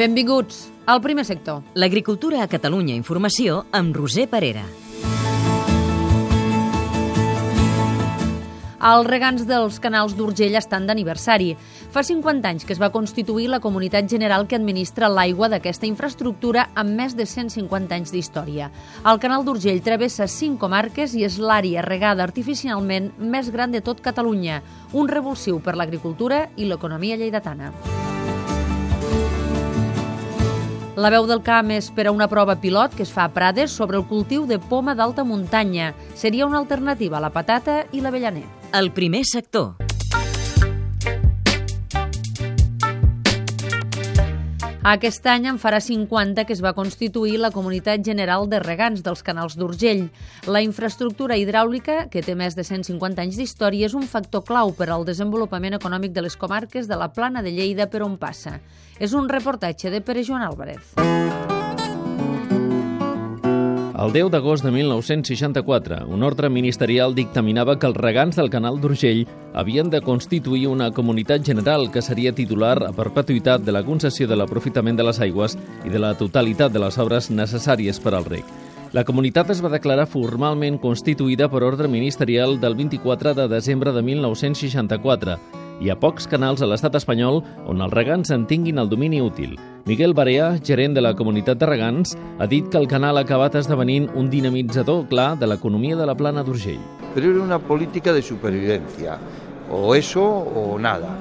Benvinguts al primer sector. L'agricultura a Catalunya Informació amb Roser Parera. Els regants dels canals d'Urgell estan d'aniversari. Fa 50 anys que es va constituir la comunitat general que administra l'aigua d'aquesta infraestructura amb més de 150 anys d'història. El canal d'Urgell travessa 5 comarques i és l'àrea regada artificialment més gran de tot Catalunya, un revulsiu per l'agricultura i l'economia lleidatana. La veu del camp és per a una prova pilot que es fa a Prades sobre el cultiu de poma d'alta muntanya. Seria una alternativa a la patata i l'avellaner. El primer sector. Aquest any en farà 50 que es va constituir la Comunitat General de Regants dels Canals d'Urgell. La infraestructura hidràulica, que té més de 150 anys d'història, és un factor clau per al desenvolupament econòmic de les comarques de la Plana de Lleida per on passa. És un reportatge de Pere Joan Álvarez. El 10 d'agost de 1964, un ordre ministerial dictaminava que els regants del canal d'Urgell havien de constituir una comunitat general que seria titular a perpetuïtat de la concessió de l'aprofitament de les aigües i de la totalitat de les obres necessàries per al rec. La comunitat es va declarar formalment constituïda per ordre ministerial del 24 de desembre de 1964 hi ha pocs canals a l'estat espanyol on els regants en tinguin el domini útil. Miguel Barea, gerent de la comunitat de regants, ha dit que el canal ha acabat esdevenint un dinamitzador clar de l'economia de la plana d'Urgell. Però era una política de supervivencia, o eso o nada.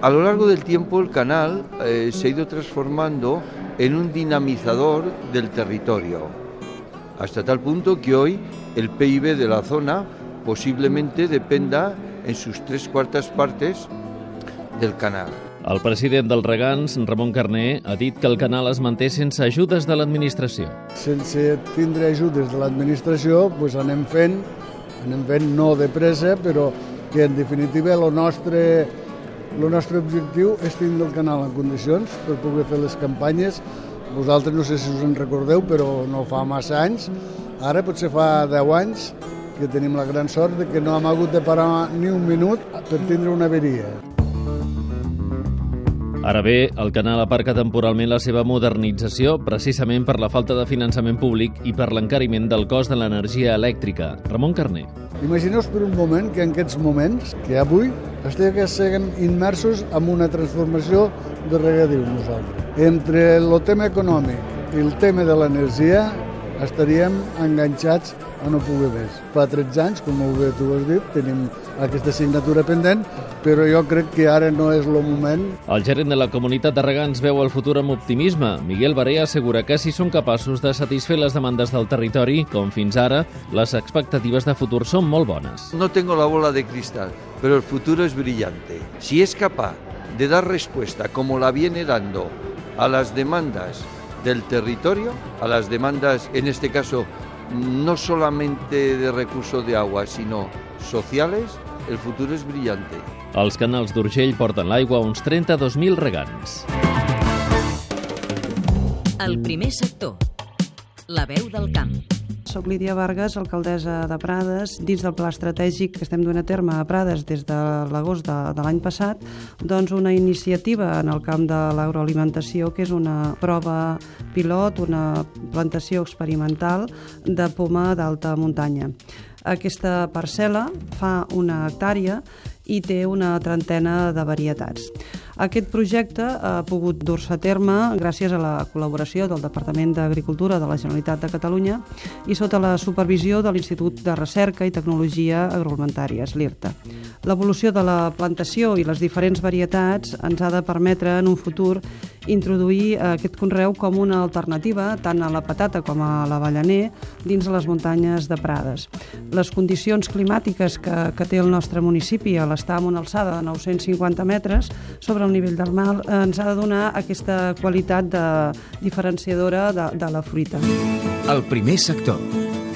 A lo largo del tiempo el canal eh, se ha ido transformando en un dinamizador del territorio, hasta tal punto que hoy el PIB de la zona posiblemente dependa en sus tres cuartas partes del canal. El president dels regants, Ramon Carné, ha dit que el canal es manté sense ajudes de l'administració. Sense tindre ajudes de l'administració, doncs anem fent, anem fent no de pressa, però que en definitiva el nostre, el nostre objectiu és tindre el canal en condicions per poder fer les campanyes. Vosaltres no sé si us en recordeu, però no fa massa anys. Ara potser fa 10 anys que tenim la gran sort de que no hem hagut de parar ni un minut per tindre una averia. Ara bé, el canal aparca temporalment la seva modernització precisament per la falta de finançament públic i per l'encariment del cost de l'energia elèctrica. Ramon Carné. Imagineu per un moment que en aquests moments, que avui, estiguem immersos en una transformació de regadiu nosaltres. Entre el tema econòmic i el tema de l'energia estaríem enganxats a no poder més. Fa 13 anys, com bé tu has dit, tenim aquesta assignatura pendent, però jo crec que ara no és el moment. El gerent de la comunitat de regants veu el futur amb optimisme. Miguel Barea assegura que si són capaços de satisfer les demandes del territori, com fins ara, les expectatives de futur són molt bones. No tengo la bola de cristal, pero el futuro es brillante. Si es capaz de dar respuesta como la viene dando a las demandas del territorio, a las demandas, en este caso, no solamente de recursos de agua, sino sociales, el futuro es brillante. Els canals d'Urgell porten l'aigua a uns 32.000 regants. El primer sector. La veu del camp. Soc Lídia Vargas, alcaldessa de Prades. Dins del pla estratègic que estem duent a terme a Prades des de l'agost de, de l'any passat, doncs una iniciativa en el camp de l'agroalimentació que és una prova pilot, una plantació experimental de poma d'alta muntanya. Aquesta parcel·la fa una hectàrea i té una trentena de varietats. Aquest projecte ha pogut dur-se a terme gràcies a la col·laboració del Departament d'Agricultura de la Generalitat de Catalunya i sota la supervisió de l'Institut de Recerca i Tecnologia Agroalimentàries, l'IRTA. L'evolució de la plantació i les diferents varietats ens ha de permetre en un futur introduir aquest conreu com una alternativa tant a la patata com a l'avellaner dins les muntanyes de Prades. Les condicions climàtiques que, que té el nostre municipi a l'estar en una alçada de 950 metres sobre el nivell del mar eh, ens ha de donar aquesta qualitat de diferenciadora de, de la fruita. El primer sector.